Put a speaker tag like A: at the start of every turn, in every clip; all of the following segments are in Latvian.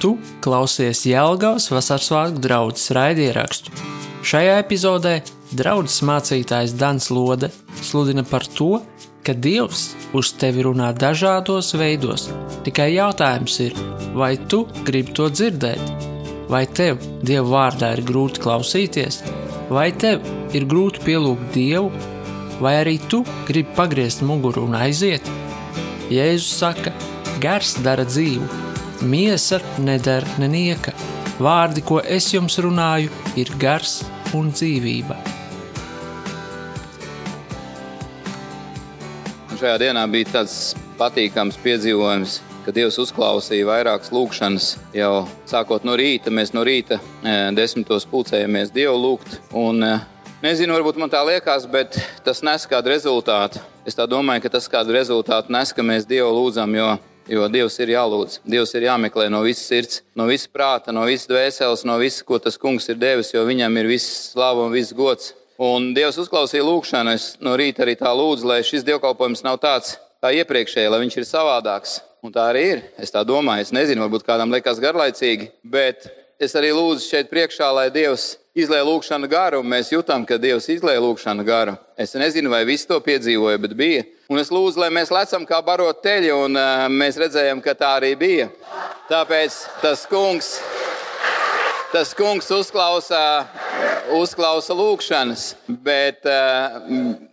A: Tu klausies Jēlgavas vasaras svētku draugas raidierakstu. Šajā epizodē draugs mācītājs Dans Lode sludina par to, ka Dievs uz tevi runā dažādos veidos. Tikai jautājums ir, vai tu gribi to dzirdēt? Vai tev Dieva vārdā ir grūti klausīties, vai tev ir grūti pielūgt Dievu, vai arī tu gribi pagriezt muguru un aiziet? Jēzus saka, gars dara dzīvu, miesa nedara nenieka. Vārdi, ko es jums runāju, ir gars un dzīvība.
B: Šajā dienā bija tāds patīkams piedzīvojums, ka Dievs uzklausīja vairākas lūkšanas. Jau sākot no rīta, mēs no rīta e, desmitos pulcējamies Dievu lūgt. Un, e, nezinu, varbūt man tā liekas, bet tas nes kādu rezultātu. Es domāju, ka tas kādu rezultātu nes, ka mēs Dievu lūdzam, jo Jo Dievs ir jālūdz, Dievs ir jāmeklē no visas sirds, no visas prāta, no visas dvēseles, no visas, ko tas kungs ir devis, jo viņam ir viss slava un viss gods. Un Dievs uzklausīja lūgšanu. Es no rīta arī tā lūdzu, lai šis dievkalpojums nav tāds kā iepriekšējais, lai viņš ir savādāks. Un tā arī ir. Es tā domāju, es nezinu, varbūt kādam liekas garlaicīgi, bet es arī lūdzu šeit priekšā, lai Dievs izlēja lūgšanu garu, mēs jutām, ka Dievs izlēja lūgšanu garu. Es nezinu, vai visi to piedzīvoja, bet bija. Un es lūdzu, lai mēs lecam kā barot teļi, un uh, mēs redzējām, ka tā arī bija. Tāpēc tas kungs tas kungs uzklausa, uzklausa lūgšanas, bet, eh,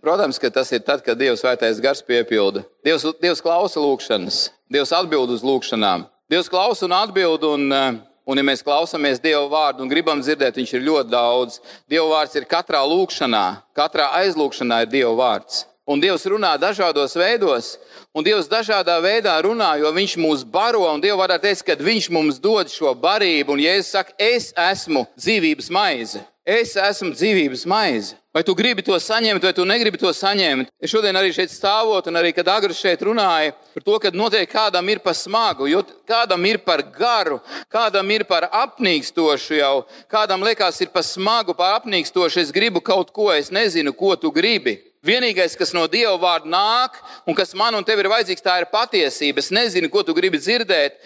B: protams, ka tas ir tad, kad Dievs svētais gars piepilda. Dievs, Dievs klausa lūgšanas, Dievs atbild uz lūgšanām. Dievs klausa un atbild, un, eh, un ja mēs klausāmies Dieva vārdu un gribam dzirdēt, viņš ir ļoti daudz. Dieva vārds ir katrā lūgšanā, katrā aizlūgšanā ir Dieva vārds. Un Dievs runā dažādos veidos, un Dievs dažādā veidā runā, jo Viņš mūs baro, un Dievs varētu teikt, ka Viņš mums dod šo barību, un Jēzus saka, es esmu dzīvības maize. Es esmu dzīvības maize. Vai tu gribi to saņemt, vai tu negribi to saņemt? Es šodien arī šeit stāvot, un arī, kad Agris šeit runāja par to, ka noteikti kādam ir par smagu, kādam ir par garu, kādam ir par apnīkstošu jau, kādam liekas, ir par smagu, par apnīkstošu. Es gribu kaut ko, es nezinu, ko tu gribi. Vienīgais, kas no Dieva vārda nāk un kas man un tev ir vajadzīgs, tā ir patiesība. Es nezinu, ko tu gribi dzirdēt.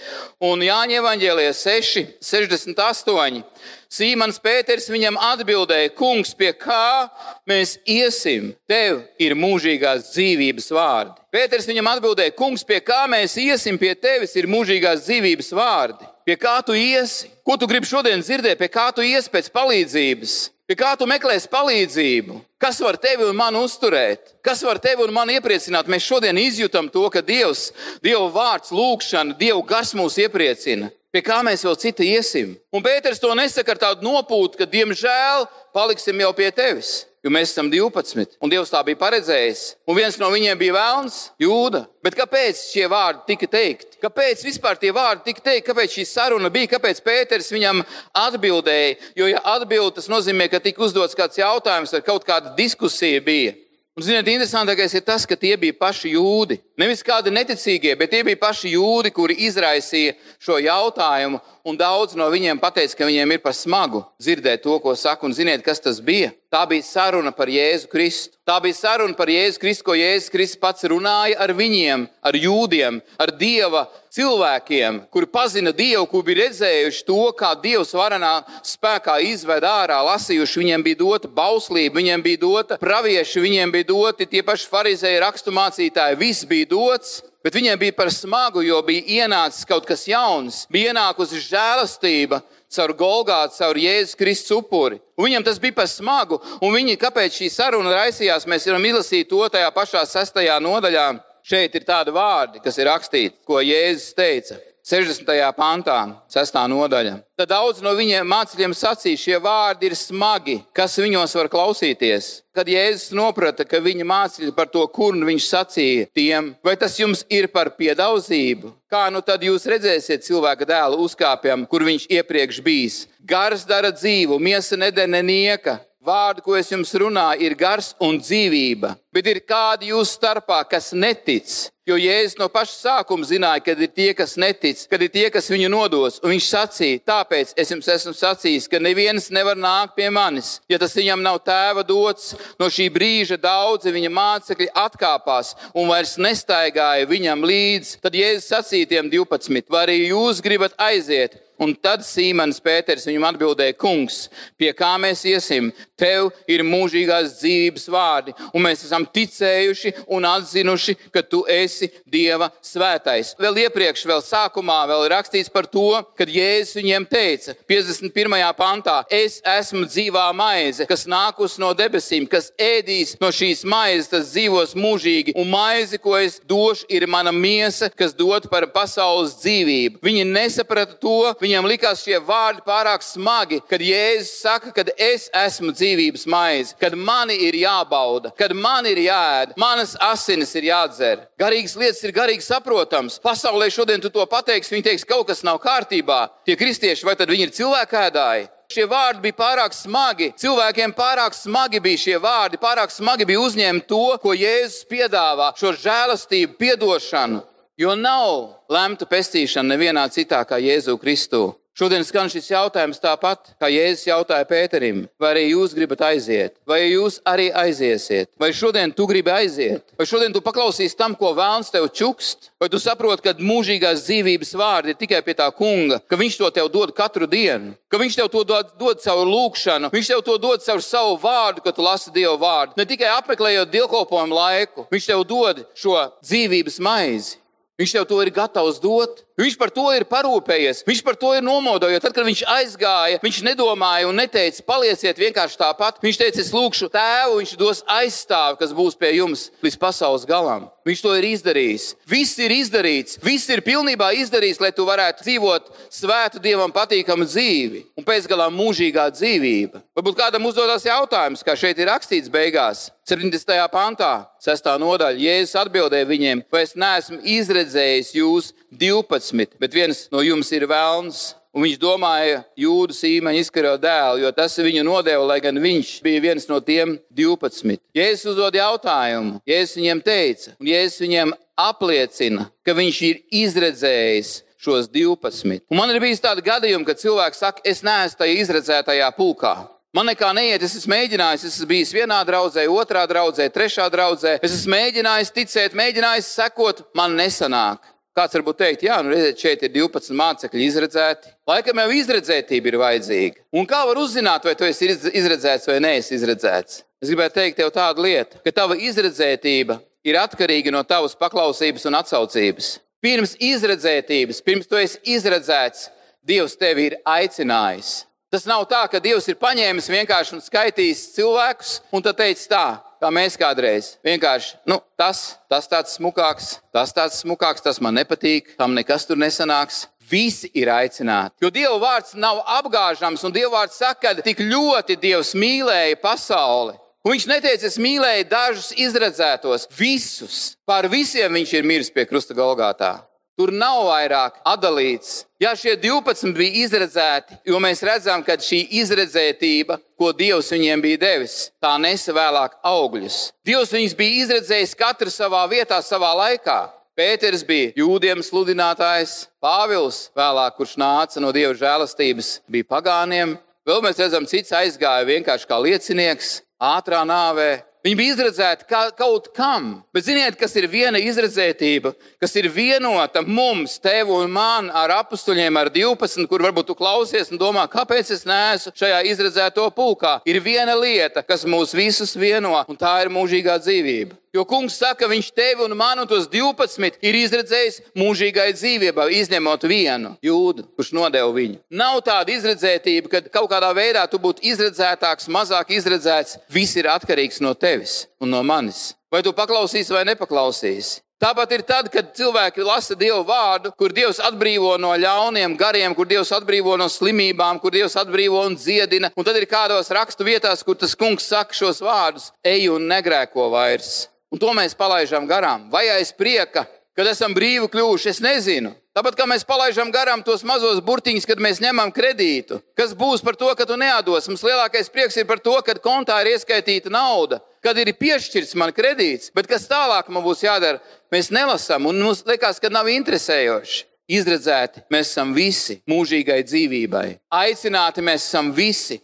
B: Un Jāņa Evanģēlija 6, 68. Sīmans Pēters viņam atbildēja: Kungs, pie kā mēs iesim? Tev ir mūžīgās dzīvības vārdi. Pēters viņam atbildēja: Kungs, pie kā mēs iesim? Pie tevis ir mūžīgās dzīvības vārdi. Pie kā tu iesi? Ko tu gribi šodien dzirdēt? Pie kā tu iesi pēc palīdzības? Pie kā tu meklēsi palīdzību? Kas var tevi un mani uzturēt? Kas var tevi un mani iepriecināt? Mēs šodien izjūtam to, ka Dievs, Dieva vārds, lūgšana, Dieva gars mūs iepriecina. Pie kā mēs vēl cita iesim? Un Pēters to nesaka ar tādu nopūtu, ka, diemžēl, paliksim jau pie tevis jo mēs esam 12. Un Dievs tā bija paredzējis. Un viens no viņiem bija Vēlns, Jūda. Bet kāpēc šie vārdi tika teikti? Kāpēc vispār tie vārdi tika teikti? Kāpēc šī saruna bija? Kāpēc Pēters viņam atbildēja? Jo, ja atbild, tas nozīmē, ka tika uzdots kāds jautājums, vai kaut kāda diskusija bija. Un, ziniet, interesantākais ir tas, ka tie bija paši jūdi. Nevis kādi neticīgie, bet tie bija paši jūdi, kuri izraisīja šo jautājumu. Un daudz no viņiem teica, ka viņiem ir par smagu dzirdēt to, ko saka. Un ziniet, kas tas bija? Tā bija saruna par Jēzu Kristu. Tā bija saruna par Jēzu Kristu, ko Jēzus Kristus pats runāja ar viņiem, ar jūdiem, ar Dieva cilvēkiem, kuri pazina Dievu, kuri bija redzējuši to, kā Dievs varenā spēkā izved ārā, lasījuši. Viņiem bija dota bauslība, viņiem bija dota pravieši, viņiem bija doti tie paši farizēji, raksturmācītāji. Viss bija dots. Bet viņiem bija par smagu, jo bija ienācis kaut kas jauns, bija ienākusi žēlastība caur Golgātu, caur Jēzus Kristus upuri. Un viņam tas bija par smagu, un viņi, kāpēc šī saruna raisījās, mēs varam izlasīt to tajā pašā sestajā nodaļā. Šeit ir tādi vārdi, kas ir rakstīti, ko Jēzus teica. 60. pantā, 6. nodaļa. Tad daudz no viņiem mācekļiem sacīja, šie vārdi ir smagi, kas viņos var klausīties. Kad Jēzus saprata, ka viņa mācekļi par to kurnu viņš sacīja tiem, vai tas jums ir par piedaudzību? Kā nu tad jūs redzēsiet cilvēka dēlu uzkāpjam, kur viņš iepriekš bijis? Gars dara dzīvu, miesa nedēļa nieka. Vārdu, ko es jums runāju, ir gars un dzīvība. Bet ir kādi jūsu starpā, kas netic. Jo Jēzus no paša sākuma zināja, ka ir tie, kas netic, kad ir tie, kas viņu nodos. Un viņš sacīja, tāpēc es jums esmu sacījis, ka neviens nevar nākt pie manis, ja tas viņam nav tēva dots. No šī brīža daudzi viņa mācekļi atkāpās un vairs nestaigāja viņam līdzi. Tad Jēzus sacīja tiem 12, vai arī jūs gribat aiziet? Un tad Sīmans Pēters viņam atbildēja, Kungs, pie kā mēs iesim? Tev ir mūžīgās dzīvības vārdi, un mēs esam ticējuši un atzinuši, ka tu esi Dieva svētais. Vēl iepriekš, vēl sākumā, vēl rakstīts par to, kad Jēzus viņiem teica, 51. pantā, es esmu dzīvā maize, kas nākus no debesīm, kas ēdīs no šīs maizes, tas dzīvos mūžīgi, un maize, ko es došu, ir mana miesa, kas dod par pasaules dzīvību. Viņi nesaprata to, viņiem likās šie vārdi pārāk smagi, kad Jēzus saka, ka es esmu dzīvības maize, kad mani ir jābauda, kad man ir jāēd, manas asinis ir jādzer. Garīgas lietas ir garīgi saprotams. Pasaulē šodien tu to pateiksi, viņi teiks, ka kaut kas nav kārtībā. Tie kristieši, vai tad viņi ir cilvēkēdāji? Šie vārdi bija pārāk smagi. Cilvēkiem pārāk smagi bija šie vārdi, pārāk smagi bija uzņemt to, ko Jēzus piedāvā, šo žēlastību, piedošanu. Jo nav lemta pestīšana nevienā citā kā Jēzu Kristu. Šodien skan šis jautājums tāpat, kā Jēzus jautāja Pēterim, vai arī jūs gribat aiziet, vai jūs arī aiziesiet, vai šodien tu gribi aiziet, vai šodien tu paklausīsi tam, ko vēlams tev čukst, vai tu saproti, ka mūžīgās dzīvības vārdi ir tikai pie tā kunga, ka viņš to tev dod katru dienu, ka viņš tev to dod, dod caur lūgšanu, viņš tev to dod caur savu vārdu, kad tu lasi Dieva vārdu. Ne tikai apmeklējot dievkalpojumu laiku, viņš tev dod šo dzīvības maizi. Viņš tev to ir gatavs dot. Viņš par to ir parūpējies, viņš par to ir nomodojis. Tad, kad viņš aizgāja, viņš nedomāja un neteica, palieciet vienkārši tāpat. Viņš teica, es lūgšu tēvu, viņš dos aizstāvi, kas būs pie jums līdz pasaules galam. Viņš to ir izdarījis. Viss ir izdarīts, viss ir pilnībā izdarīts, lai tu varētu dzīvot svētu dievam patīkamu dzīvi un pēc galā mūžīgā dzīvība. Varbūt kādam uzdodas jautājums, kā šeit ir rakstīts beigās, 70. pantā, 6. nodaļa. Jēzus atbildēja viņiem, vai es neesmu izredzējis jūs 12 12, bet viens no jums ir vēlns. Un viņš domāja, jūdu sīmeņa izkaro dēlu, jo tas viņu nodeva, lai gan viņš bija viens no tiem 12. Jēzus uzdod jautājumu, Jēzus viņiem teica, un Jēzus viņiem apliecina, ka viņš ir izredzējis šos 12. Un man ir bijis tāda gadījuma, kad cilvēks saka, es neesmu tajā izredzētajā pulkā. Man nekā neiet, es esmu mēģinājis, es esmu bijis vienā draudzē, otrā draudzē, trešā draudzē. Es esmu mēģinājis ticēt, mēģinājis sekot, man nesanāk. Kāds varbūt teikt, jā, nu redziet, šeit ir 12 mācekļi izredzēti. Laikam jau izredzētība ir vajadzīga. Un kā var uzzināt, vai tu esi izredzēts vai neesi izredzēts? Es gribētu teikt tev tādu lietu, ka tava izredzētība ir atkarīga no tavas paklausības un atsaucības. Pirms izredzētības, pirms tu esi izredzēts, Dievs tevi ir aicinājis. Tas nav tā, ka Dievs ir paņēmis vienkārši un skaitījis cilvēkus un tad teicis tā, kā mēs kādreiz. Vienkārši nu, tas, tas tāds smukāks, tas tāds smukāks, tas man nepatīk, tam nekas tur nesanāks. Visi ir aicināti. Jo Dieva vārds nav apgāžams, un Dieva vārds saka, ka tik ļoti Dievs mīlēja pasauli. Un viņš neteica, es mīlēju dažus izredzētos, visus. Par visiem viņš ir miris pie krusta Golgātā. Tur nav vairāk atdalīts. Ja šie 12 bija izredzēti, jo mēs redzam, ka šī izredzētība, ko Dievs viņiem bija devis, tā nesa vēlāk augļus. Dievs viņus bija izredzējis katru savā vietā, savā laikā. Pēters bija jūdiem sludinātājs, Pāvils vēlāk, kurš nāca no Dieva žēlastības, bija pagāniem. Vēl mēs redzam, cits aizgāja vienkārši kā liecinieks, ātrā nāvē, Viņi bija izredzēti kaut kam. Bet ziniet, kas ir viena izredzētība, kas ir vienota mums, tev un man, ar apstuļiem, ar 12, kur varbūt tu klausies un domā, kāpēc es neesmu šajā izredzēto pulkā. Ir viena lieta, kas mūs visus vieno, un tā ir mūžīgā dzīvība. Jo kungs saka, viņš tevi un manu tos 12 ir izredzējis mūžīgai dzīvībai, izņemot vienu jūdu, kurš nodeva viņu. Nav tāda izredzētība, ka kaut kādā veidā tu būtu izredzētāks, mazāk izredzēts. Viss ir atkarīgs no tevis un no manis. Vai tu paklausīsi vai nepaklausīsi? Tāpat ir tad, kad cilvēki lasa Dievu vārdu, kur Dievs atbrīvo no ļauniem gariem, kur Dievs atbrīvo no slimībām, kur Dievs atbrīvo un dziedina. Un tad ir kādos rakstu vietās, kur tas kungs saka šos vārdus: Ej un negrēko vairs. Un to mēs palaidām garām. Vai aiz prieka, kad esam brīvi kļuvuši, es nezinu. Tāpat kā mēs palaidām garām tos mazos burtiņus, kad mēs ņemam kredītu. Kas būs par to, ka tu neatdos? Mums lielākais prieks ir par to, ka kontā ir ieskaitīta nauda, kad ir piešķirts man kredīts. Bet kas tālāk man būs jādara? Mēs nelasām, un mums liekas, ka nav interesējoši. Izredzēti mēs esam visi mūžīgai dzīvībai. Aicināti mēs esam visi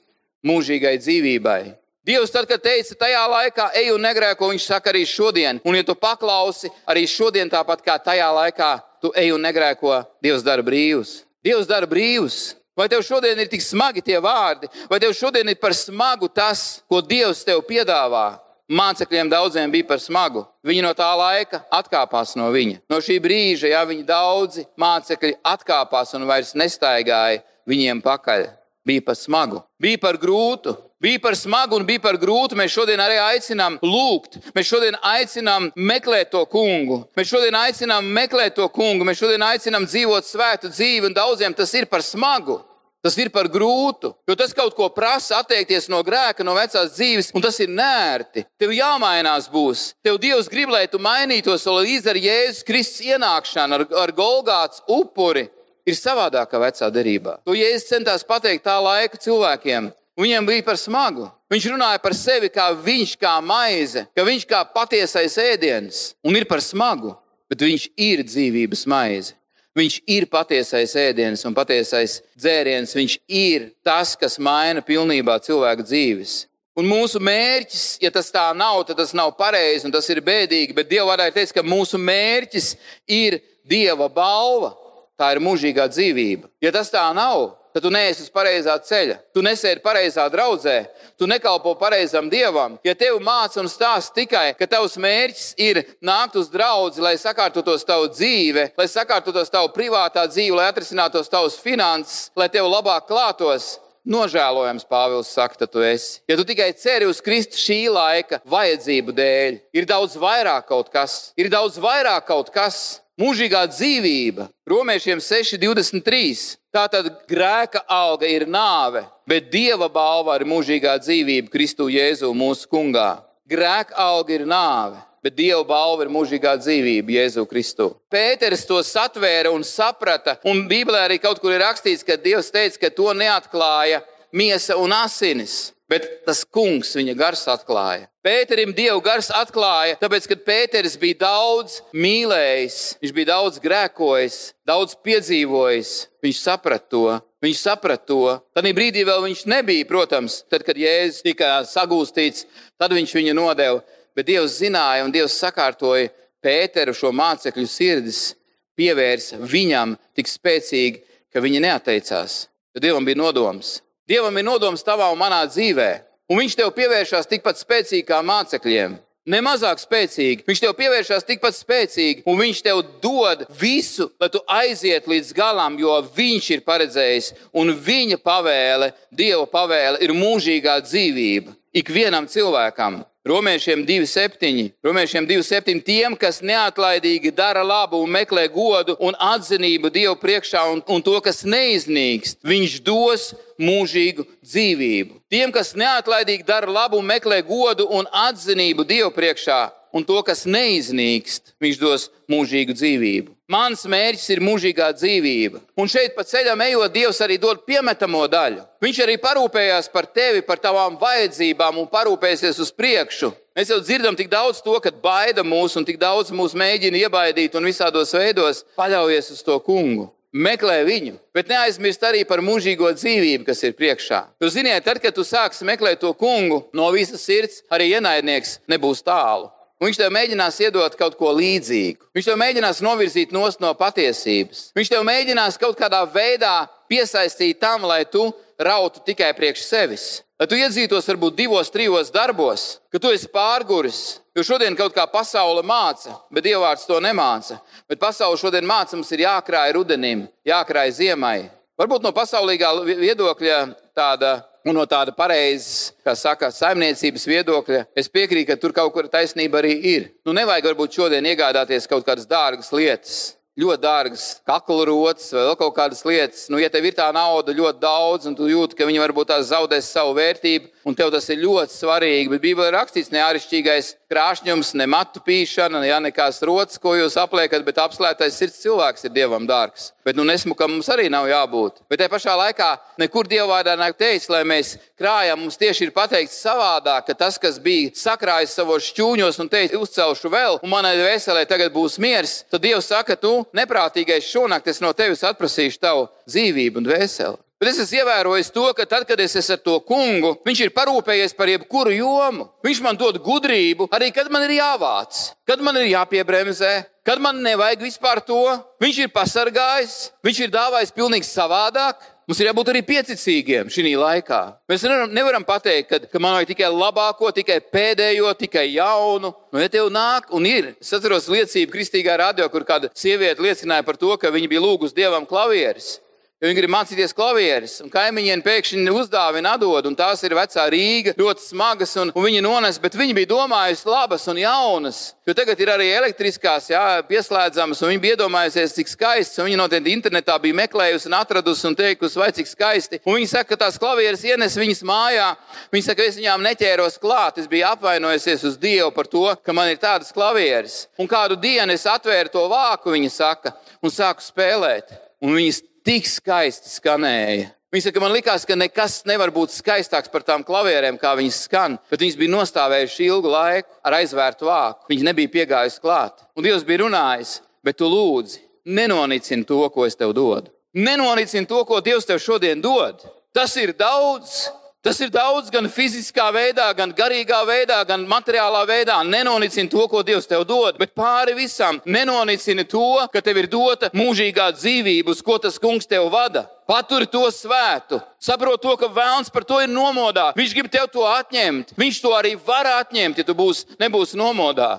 B: mūžīgai dzīvībai. Dievs, tad, kad teica, tajā laikā ej un negrēko, viņš saka arī šodien. Un, ja tu paklausi arī šodien, tāpat kā tajā laikā, tu ej un negrēko, Dievs dara brīvus. Dievs dara brīvus. Vai tev šodien ir tik smagi tie vārdi, vai tev šodien ir par smagu tas, ko Dievs tev piedāvā? Mācekļiem daudziem bija par smagu. Viņi no tā laika atkāpās no viņa. No šī brīža, ja viņi daudzi mācekļi atkāpās un vairs nestaigāja viņiem pakaļ, bija par smagu, bija par grūtu, bija par smagu un bija par grūtu. Mēs šodien arī aicinām lūgt, mēs šodien aicinām meklēt to kungu, mēs šodien aicinām meklēt to kungu, mēs šodien aicinām dzīvot svētu dzīvi, un daudziem tas ir par smagu. Tas ir par grūtu, jo tas kaut ko prasa atteikties no grēka, no vecās dzīves, un tas ir nērti. Tev jāmainās būs. Tev Dievs grib, lai tu mainītos, lai līdz ar Jēzus Kristus ienākšanu, ar, ar Golgāts upuri, ir savādākā vecā derībā. To Jēzus centās pateikt tā laika cilvēkiem. Viņam bija par smagu. Viņš runāja par sevi kā viņš, kā maize, ka viņš kā patiesais ēdiens un ir par smagu, bet viņš ir dzīvības maize. Viņš ir patiesais ēdiens un patiesais dzēriens. Viņš ir tas, kas maina pilnībā cilvēku dzīves. Un mūsu mērķis, ja tas tā nav, tad tas nav pareizi un tas ir bēdīgi. Bet Dieva vārdā ir teikts, ka mūsu mērķis ir Dieva balva. Tā ir mūžīgā dzīvība. Ja tas tā nav, tad tu neesi uz pareizā ceļa. Tu nesēdi pareizā draudzē, tu nekalpo pareizam dievam. Ja tev māca un stāsta tikai, ka tavs mērķis ir nākt uz draugu, lai sakārtotos tavu dzīvi, lai sakārtotos tavu privātā dzīve, lai atrisinātos tavas finanses, lai tev labāk klātos. Nožēlojams, Pāvils saka, ka tu esi. Ja tu tikai ceri uz Kristu šī laika vajadzību dēļ, ir daudz vairāk kaut kas, ir daudz vairāk kaut kas, mūžīgā dzīvība. Romiešiem 6,23. Tātad grēka alga ir nāve, bet dieva balva ir mūžīgā dzīvība Kristu Jēzu mūsu kungā. Grēka alga ir nāve. Bet Dieva balva ir mūžīgā dzīvība Jēzu Kristu. Pēters to satvēra un saprata, un Bībelē arī kaut kur ir rakstīts, ka Dievs teica, ka to neatklāja miesa un asinis bet tas kungs viņa gars atklāja. Pēterim Dieva gars atklāja, tāpēc, ka Pēters bija daudz mīlējis, viņš bija daudz grēkojis, daudz piedzīvojis. Viņš saprata to. Viņš saprata to. Tad brīdī vēl viņš nebija, protams, tad, kad Jēzus tika sagūstīts, tad viņš viņu nodeva. Bet Dievs zināja un Dievs sakārtoja Pēteru šo mācekļu sirdis, pievērsa viņam tik spēcīgi, ka viņi neatteicās. Jo Dievam bija nodoms Dievam ir nodoms tavā un manā dzīvē, un Viņš tev pievēršās tikpat spēcīgi kā mācekļiem. Ne mazāk spēcīgi, viņš tev pievēršās tikpat spēcīgi, un viņš tev dod visu, lai tu aiziet līdz galam, jo viņš ir paredzējis, un viņa pavēle, Dieva pavēle, ir mūžīgā dzīvība ikvienam cilvēkam. Romiešiem 2,7. Romiešiem 2,7. Tiem, kas neatlaidīgi dara labu un meklē godu un atzinību Dievu priekšā un, un to, kas neiznīkst, Viņš dos mūžīgu dzīvību. Tiem, kas neatlaidīgi dara labu un meklē godu un atzinību Dievu priekšā un to, kas neiznīkst, Viņš dos mūžīgu dzīvību. Mans mērķis ir mūžīgā dzīvība. Un šeit pa ceļam ejot, Dievs arī dod piemetamo daļu. Viņš arī parūpējās par tevi, par tavām vajadzībām un parūpēsies uz priekšu. Mēs jau dzirdam tik daudz to, ka baida mūs un tik daudz mūs mēģina iebaidīt un visādos veidos paļaujies uz to kungu. Meklē viņu, bet neaizmirst arī par mūžīgo dzīvību, kas ir priekšā. Jūs zināt, tad, kad tu sāksi meklēt to kungu no visas sirds, arī ienaidnieks nebūs tālu. Un viņš tev mēģinās iedot kaut ko līdzīgu. Viņš tev mēģinās novirzīt no patiesības. Viņš tev mēģinās kaut kādā veidā piesaistīt tam, lai tu rautu tikai priekš sevis. Lai tu iedzītos varbūt divos, trijos darbos, ka tu esi pārguris. Jo šodien kaut kā pasaule māca, bet dievvvārds to nemāca. Bet pasaule šodien māca, mums ir jākrāj rudenim, jākrāj ziemai. Varbūt no pasaulīgā viedokļa tāda Un no tāda pareizas, kā saka, saimniecības viedokļa, es piekrītu, ka tur kaut kur taisnība arī ir. Nu, nevajag varbūt šodien iegādāties kaut kādas dārgas lietas, ļoti dārgas kakla rotas vai vēl kaut kādas lietas. Nu, ja tev ir tā nauda ļoti daudz, un tu jūti, ka viņi varbūt tās zaudēs savu vērtību, un tev tas ir ļoti svarīgi, bet Bībelē rakstīts neāršķirīgais krāšņums, ne matu pīšana, ne nekās rotas, ko jūs apliekat, bet apslēptais sirds cilvēks ir dievam dārgs. Bet nu, nesmukam mums arī nav jābūt. Bet tajā pašā laikā nekur dievvvārdā nav teikts, lai mēs krājam. Mums tieši ir pateikts savādāk, ka tas, kas bija sakrājis savos šķūņos un teica, uzcelšu vēl, un manai veselē tagad būs miers, tad Dievs saka, tu neprātīgais šonakt es no tevis atprasīšu tavu dzīvību un veseli. Bet es esmu ievērojis to, ka tad, kad es esmu ar to kungu, viņš ir parūpējies par jebkuru jomu. Viņš man dod gudrību, arī kad man ir jāvāc, kad man ir jāpiebremzē, kad man nevajag vispār to. Viņš ir pasargājis, viņš ir dāvājis pilnīgi savādāk. Mums ir jābūt arī pieticīgiem šī laikā. Mēs nevaram, nevaram pateikt, ka, ka man vajag tikai labāko, tikai pēdējo, tikai jaunu. Nu, ja tev nāk, un ir, es atceros liecību kristīgā radio, kur kāda sieviete liecināja par to, ka viņa bija lūgusi dievam klavieres jo viņi grib mācīties klavieres. Un kaimiņiem pēkšņi uzdāvina atdod, un tās ir vecā Rīga, ļoti smagas, un, un viņi nones, bet viņi bija domājuši labas un jaunas. Jo tagad ir arī elektriskās, jā, pieslēdzamas, un viņi bija iedomājusies, cik skaists. Viņi noteikti internetā bija meklējusi un atradusi un teikusi, vai cik skaisti. Un viņi saka, ka tās klavieres ienes viņas mājā. Viņi saka, es viņām neķēros klāt. Es biju apvainojusies uz Dievu par to, ka man ir tādas klavieres. Un kādu dienu es atvēru to vāku, viņa saka, un sāku spēlēt. Un viņas tik skaisti skanēja. Viņa saka, man liekas, ka nekas nevar būt skaistāks par tām klavierēm, kā viņas skan. Bet viņas bija nostāvējušas ilgu laiku ar aizvērtu vāku. Viņas nebija piegājusi klāt. Un Dievs bija runājis, bet tu lūdzi, nenonicini to, ko es tev dodu. Nenonicini to, ko Dievs tev šodien dod. Tas ir daudz. Tas ir daudz gan fiziskā veidā, gan garīgā veidā, gan materiālā veidā. Nenonicini to, ko Dievs tev dod, bet pāri visam nenonicini to, ka tev ir dota mūžīgā dzīvība, uz ko tas kungs tev vada. Paturi to svētu. Saproti to, ka vēlams par to ir nomodā. Viņš grib tev to atņemt. Viņš to arī var atņemt, ja tu būs, nebūsi nomodā.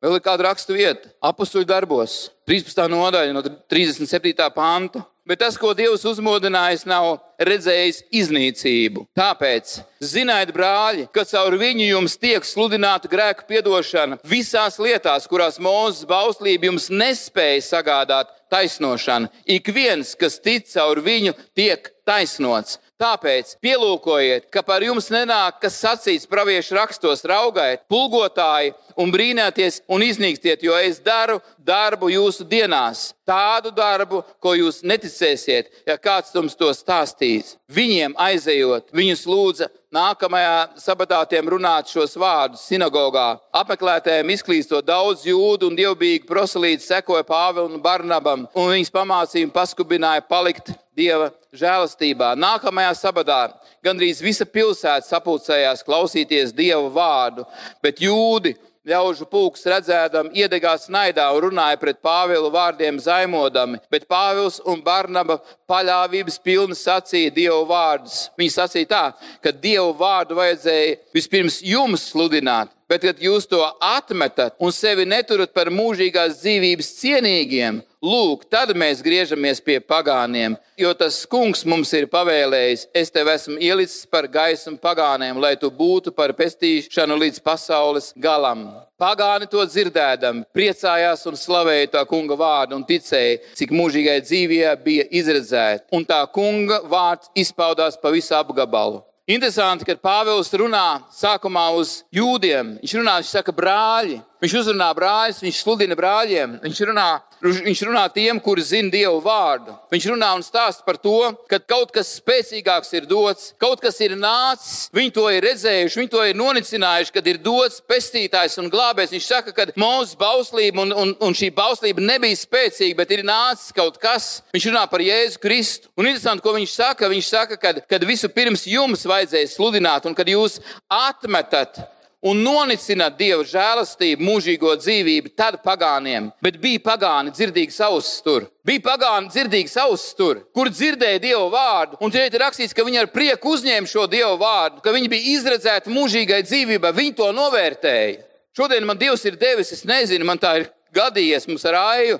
B: Vēl ir kāda rakstu vieta, apakstuļu darbos, 13. nodaļa, no 37. panta. Bet tas, ko Dievs uzmodinājis, nav redzējis iznīcību. Tāpēc ziniet, brāļi, ka caur viņu jums tiek sludināta grēka piedošana visās lietās, kurās Mozus bauslība jums nespēja sagādāt taisnošanu. Ik viens, kas tic caur viņu, tiek taisnots. Tāpēc pielūkojiet, ka par jums nenāk, kas sacīts praviešu rakstos, raugiet, pulgotāji un brīnāties un iznīkstiet, jo es daru darbu jūsu dienās. Tādu darbu, ko jūs neticēsiet, ja kāds jums to stāstīs. Viņiem aizejot, viņus lūdza nākamajā sabatātiem runāt šos vārdus sinagogā. Apmeklētājiem izklīstot daudz jūdu un dievbijīgi proselīti sekoja Pāvēlam un Barnabam, un viņas pamācīja un paskubināja palikt Dieva žēlastībā. Nākamajā sabadā gandrīz visa pilsēta sapulcējās klausīties Dieva vārdu, bet jūdi Ļaužu pulks redzēdam, iedegās naidā un runāja pret Pāvilu vārdiem zaimodami, bet Pāvils un Barnaba paļāvības pilni sacīja Dievu vārdus. Viņi sacīja tā, ka Dievu vārdu vajadzēja vispirms jums sludināt, bet kad jūs to atmetat un sevi neturat par mūžīgās dzīvības cienīgiem, Lūk, tad mēs griežamies pie pagāniem, jo tas kungs mums ir pavēlējis. Es tev esmu ielicis par gaismu pagāniem, lai tu būtu par pestīšanu līdz pasaules galam. Pagāni to dzirdēdami, priecājās un slavēja tā kunga vārdu un ticēja, cik mūžīgai dzīvē bija izredzēta. Un tā kunga vārds izpaudās pa visu apgabalu. Interesanti, ka Pāvils runā sākumā uz jūdiem. Viņš runā, viņš saka, brāļi. Viņš uzrunā brāļus, viņš sludina brāļiem. Viņš runā, viņš runā tiem, kuri zina Dievu vārdu. Viņš runā un stāsta par to, ka kaut kas spēcīgāks ir dots, kaut kas ir nācis. Viņi to ir redzējuši, viņi to ir nonicinājuši, kad ir dots pestītājs un glābējs. Viņš saka, ka mūsu bauslība un, un, un šī bauslība nebija spēcīga, bet ir nācis kaut kas. Viņš runā par Jēzu Kristu. Un interesanti, ko viņš saka. Viņš saka, ka visu pirms jums vajadzēja sludināt, un kad jūs atmetat un nonicināt Dieva žēlastību, mūžīgo dzīvību, tad pagāniem. Bet bija pagāni dzirdīgi ausis tur. Bija pagāni dzirdīgi ausis tur, kur dzirdēja Dieva vārdu. Un šeit ir rakstīts, ka viņi ar prieku uzņēma šo Dieva vārdu, ka viņi bija izredzēti mūžīgai dzīvībai. Viņi to novērtēja. Šodien man Dievs ir devis, es nezinu, man tā ir gadījies mums ar Aiju,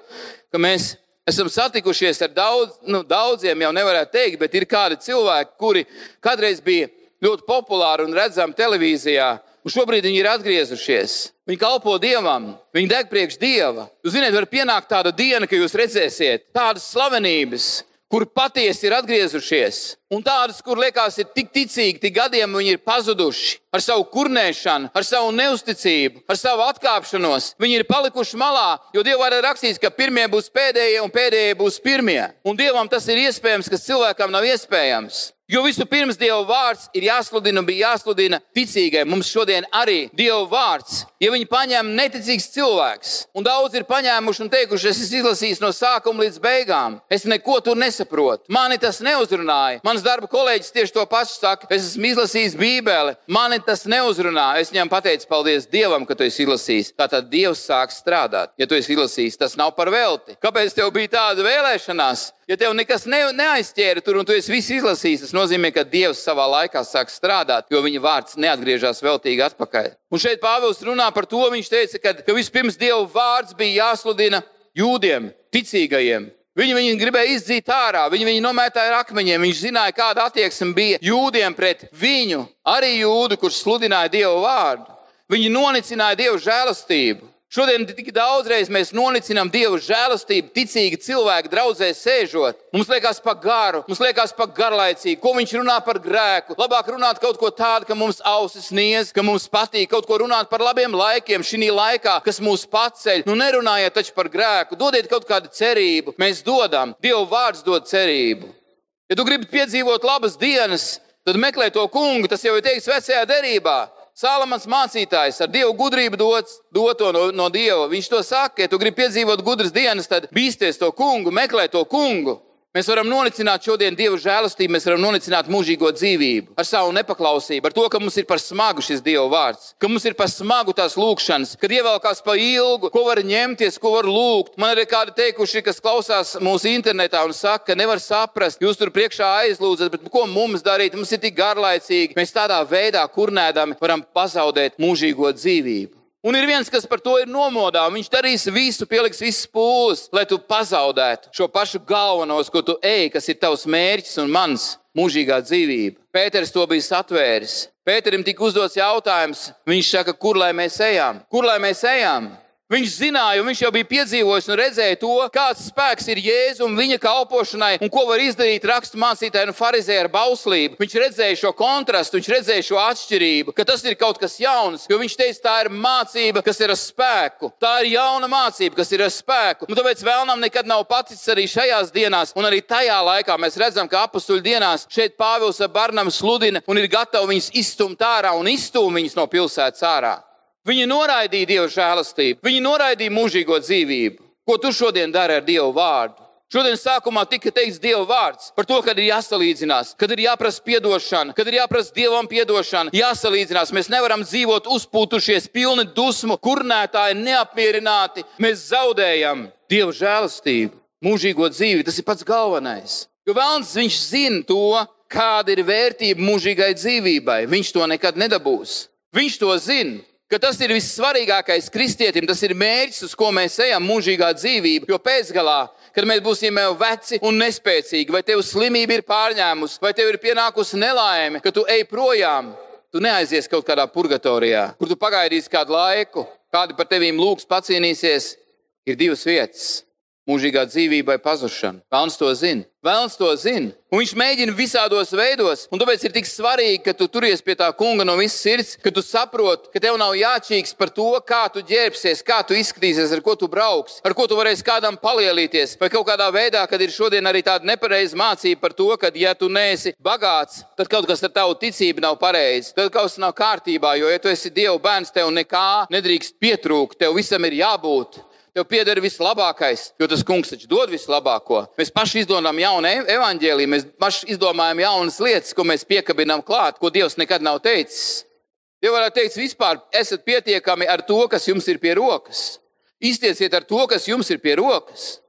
B: ka mēs esam satikušies ar daudz, nu, daudziem, jau nevarētu teikt, bet ir kādi cilvēki, kuri kādreiz bija ļoti populāri un redzami televīzijā. Un šobrīd viņi ir atgriezušies. Viņi kalpo Dievam, viņi deg priekš Dieva. Jūs zināt, var pienākt tāda diena, kad jūs redzēsiet tādas slavenības, kur patiesi ir atgriezušies, un tādas, kur liekas, ir tik ticīgi, tik gadiem viņi ir pazuduši ar savu kurnēšanu, ar savu neusticību, ar savu atkāpšanos. Viņi ir palikuši malā, jo Dievā ir rakstīts, ka pirmie būs pēdējie un pēdējie būs pirmie. Un Dievam tas ir iespējams, kas cilvēkam nav iespējams. Jo vispirms Dieva vārds ir jāsludina un bija jāsludina ticīgai. Mums šodien arī Dieva vārds. Ja viņi paņem neticīgs cilvēks, un daudz ir paņēmuši un teikuši, es esmu izlasījis no sākuma līdz beigām, es neko tur nesaprotu. Mani tas neuzrunāja. Mans darba kolēģis tieši to pašu saka, es esmu izlasījis Bībeli, mani tas neuzrunāja. Es viņam pateicu, paldies Dievam, ka tu esi izlasījis. Tātad Dievs sāk strādāt. Ja tu esi izlasījis, tas nav par velti. Kāpēc tev bija tāda vēlēšanās? Ja tev nekas ne, neaizķēra tur un tu esi visu izlasījis, tas nozīmē, ka Dievs savā laikā sāk strādāt, jo viņa vārds neatgriežas veltīgi atpakaļ. Un šeit Pāvils runā par to, viņš teica, ka, ka vispirms Dieva vārds bija jāsludina jūdiem, ticīgajiem. Viņi viņu gribēja izdzīt ārā, viņi viņu nomētāja ar akmeņiem. Viņš zināja, kāda attieksme bija jūdiem pret viņu, arī jūdu, kurš sludināja Dieva vārdu. Viņi nonicināja Dieva žēlastību. Šodien tik daudzreiz mēs nonicinām Dieva žēlastību, ticīgi cilvēki draudzē sēžot. Mums liekas par garu, mums liekas par garlaicīgu, ko viņš runā par grēku. Labāk runāt kaut ko tādu, ka mums ausis niez, ka mums patīk kaut ko runāt par labiem laikiem šī laikā, kas mūs paceļ. Nu nerunājiet taču par grēku, dodiet kaut kādu cerību. Mēs dodam, Dieva vārds dod cerību. Ja tu gribi piedzīvot labas dienas, tad meklē to kungu, tas jau ir teikts vecajā derībā. Sālamans mācītājs ar dievu gudrību dots, doto no, no dieva. Viņš to saka, ja tu gribi piedzīvot gudras dienas, tad bīsties to kungu, meklē to kungu. Mēs varam nolicināt šodien Dieva žēlastību, mēs varam nolicināt mūžīgo dzīvību ar savu nepaklausību, ar to, ka mums ir par smagu šis Dieva vārds, ka mums ir par smagu tās lūkšanas, kad ievelkās pa ilgu, ko var ņemties, ko var lūgt. Man ir kādi teikuši, kas klausās mūsu internetā un saka, ka nevar saprast, jūs tur priekšā aizlūdzat, bet ko mums darīt? Mums ir tik garlaicīgi. Mēs tādā veidā, kurnēdami, varam pazaudēt mūžīgo dzīvību. Un ir viens, kas par to ir nomodā. Viņš darīs visu, pieliks visas pūles, lai tu pazaudētu šo pašu galveno, ko tu ej, kas ir tavs mērķis un mans mūžīgā dzīvība. Pēters to bija satvēris. Pēterim tika uzdots jautājums, viņš saka, kur lai mēs ejam? Kur lai mēs ejam? Viņš zināja, viņš jau bija piedzīvojis un redzējis to, kāds spēks ir Jēzus un viņa kalpošanai, un ko var izdarīt rakstu mācītāji un farizēji ar bauslību. Viņš redzēja šo kontrastu, viņš redzēja šo atšķirību, ka tas ir kaut kas jauns, jo viņš teica, tā ir mācība, kas ir ar spēku. Tā ir jauna mācība, kas ir ar spēku. Un tāpēc vēlnam nekad nav paticis arī šajās dienās, un arī tajā laikā mēs redzam, ka apstuļu dienās šeit Pāvils ar Barnam sludina un ir gatavi viņus izstumt ārā un izstumt viņus no pilsētas ārā. Viņi noraidīja Dieva žēlastību, viņi noraidīja mūžīgo dzīvību. Ko tu šodien dari ar Dieva vārdu? Šodien sākumā tika teikts Dieva vārds par to, ka ir jāsalīdzinās, kad ir jāprasa atdošana, kad ir jāprasa Dievam atdošana, jāsalīdzinās. Mēs nevaram dzīvot uzpūtušies, pilni dusmu, kurnētāji, neapmierināti. Mēs zaudējam Dieva žēlastību, mūžīgo dzīvi. Tas ir pats galvenais. Jo vēlams viņš zina to, kāda ir vērtība mūžīgai dzīvībai. Viņš to nekad nedabūs. Viņš to zina ka tas ir vissvarīgākais kristietim, tas ir mērķis, uz ko mēs ejam, mūžīgā dzīvība. Jo pēcgalā, kad mēs būsim jau veci un nespēcīgi, vai tev slimība ir pārņēmusi, vai tev ir pienākusi nelaime, ka tu ej projām, tu neaizies kaut kādā purgatorijā, kur tu pagaidīsi kādu laiku, kādi par tevīm lūgs pacīnīsies. Ir divas vietas mūžīgā dzīvībai pazušanu. Vēlns to zina. Vēlns to zina. Un viņš mēģina visādos veidos. Un tāpēc ir tik svarīgi, ka tu turies pie tā kunga no visas sirds, ka tu saproti, ka tev nav jāčīks par to, kā tu ģērbsies, kā tu izskatīsies, ar ko tu brauks, ar ko tu varēsi kādam palielīties. Vai kaut kādā veidā, kad ir šodien arī tāda nepareiza mācība par to, ka, ja tu neesi bagāts, tad kaut kas ar tavu ticību nav pareizi. Tad kaut kas nav kārtībā, jo, ja tu esi Dieva bērns, tev nekā nedrīkst pietrūkt, tev visam ir jābūt. Tev pieder vislabākais, jo tas kungs taču dod vislabāko. Mēs paši izdomājam jaunu e- evaņģēlīju, mēs paši izdomājam jaunas lietas, ko mēs piekabinām klāt, ko Dievs nekad nav teicis. Dievs varētu teikt, vispār esat pietiekami ar to, kas jums ir pie rokas. Iztieciet ar to, kas jums ir pie rokas.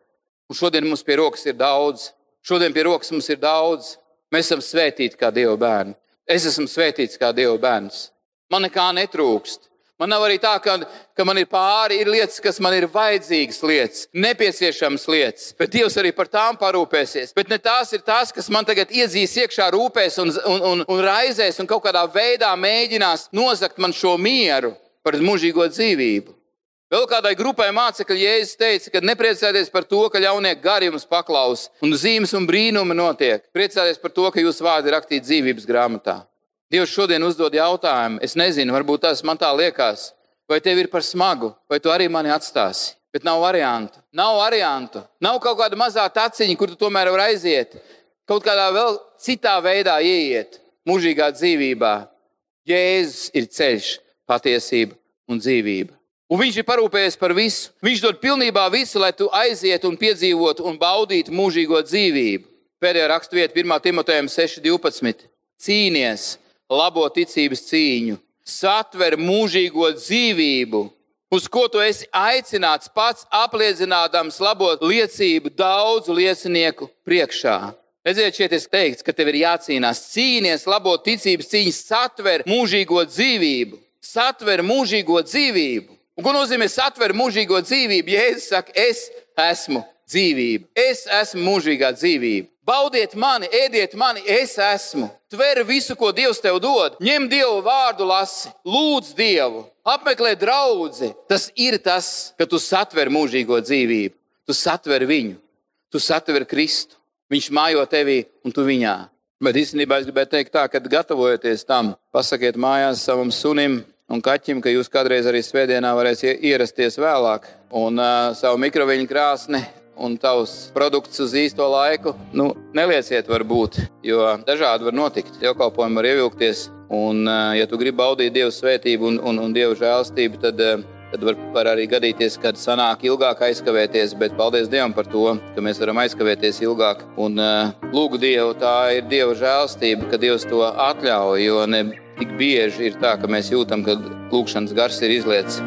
B: Un šodien mums pie rokas ir daudz. Šodien pie rokas mums ir daudz. Mēs esam svētīti kā Dieva bērni. Es esmu svētīts kā Dieva bērns. Man nekā netrūkst. Man nav arī tā, ka, ka man ir pāri, ir lietas, kas man ir vajadzīgas lietas, nepieciešamas lietas, bet Dievs arī par tām parūpēsies. Bet ne tās ir tās, kas man tagad iedzīs iekšā, rūpēs un, un, un, un raizēs un kaut kādā veidā mēģinās nozagt man šo mieru par mūžīgo dzīvību. Vēl kādai grupai mācekļi Jēzus teica, ka nepriecājieties par to, ka ļaunie gari jums paklaus un zīmes un brīnumi notiek. Priecājieties par to, ka jūsu vārdi ir rakstīti dzīvības grāmatā. Dievs šodien uzdod jautājumu, es nezinu, varbūt tas man tā liekas, vai tev ir par smagu, vai tu arī mani atstāsi. Bet nav variantu. Nav variantu. Nav kaut kāda mazā taciņa, kur tu tomēr vari aiziet. kaut kādā vēl citā veidā ieiet mūžīgā dzīvībā. Jēzus ir ceļš, patiesība un dzīvība. Un viņš ir parūpējies par visu. Viņš dod pilnībā visu, lai tu aizietu un piedzīvotu un baudītu mūžīgo dzīvību. Pēdējā raksturvieta, 1. Timotejam 6.12. Cīnies, labo ticības cīņu, satver mūžīgo dzīvību, uz ko tu esi aicināts pats apliecinādams labo liecību daudzu liecinieku priekšā. Redziet, šeit ir teikts, ka tev ir jācīnās, cīnīties, labo ticības cīņu, satver mūžīgo dzīvību, satver mūžīgo dzīvību. Un, ko nozīmē satver mūžīgo dzīvību? Jēzus saka, es esmu dzīvība, es esmu mūžīgā dzīvība. Baudiet mani, ēdiet mani, es esmu. Tver visu, ko Dievs tev dod. Ņem Dievu vārdu, lasi, lūdz Dievu, apmeklē draugu. Tas ir tas, ka tu satver mūžīgo dzīvību, tu satver viņu, tu satver Kristu. Viņš mājo tevī un tu viņā. Bet īstenībā es gribēju teikt, tā, kad gatavojaties tam, pasakiet mājās savam sunim un kaķim, ka jūs kādreiz arī svētdienā varēsiet ierasties vēlāk un uh, savu mikroviņu krāsni un tavs produkts uz īsto laiku, nu, nelieciet, varbūt, jo dažādi var notikt. Dievkalpojumi var ievilkties, un, ja tu gribi baudīt Dieva svētību un, un, un Dieva žēlstību, tad Tad var, var arī gadīties, ka sanāk ilgāk aizkavēties, bet paldies Dievam par to, ka mēs varam aizkavēties ilgāk. Un uh, lūgu Dievu, tā ir Dieva žēlstība, ka Dievs to atļauj. Jo ne tik bieži ir tā, ka mēs jūtam, ka lūkšanas gars ir izlietis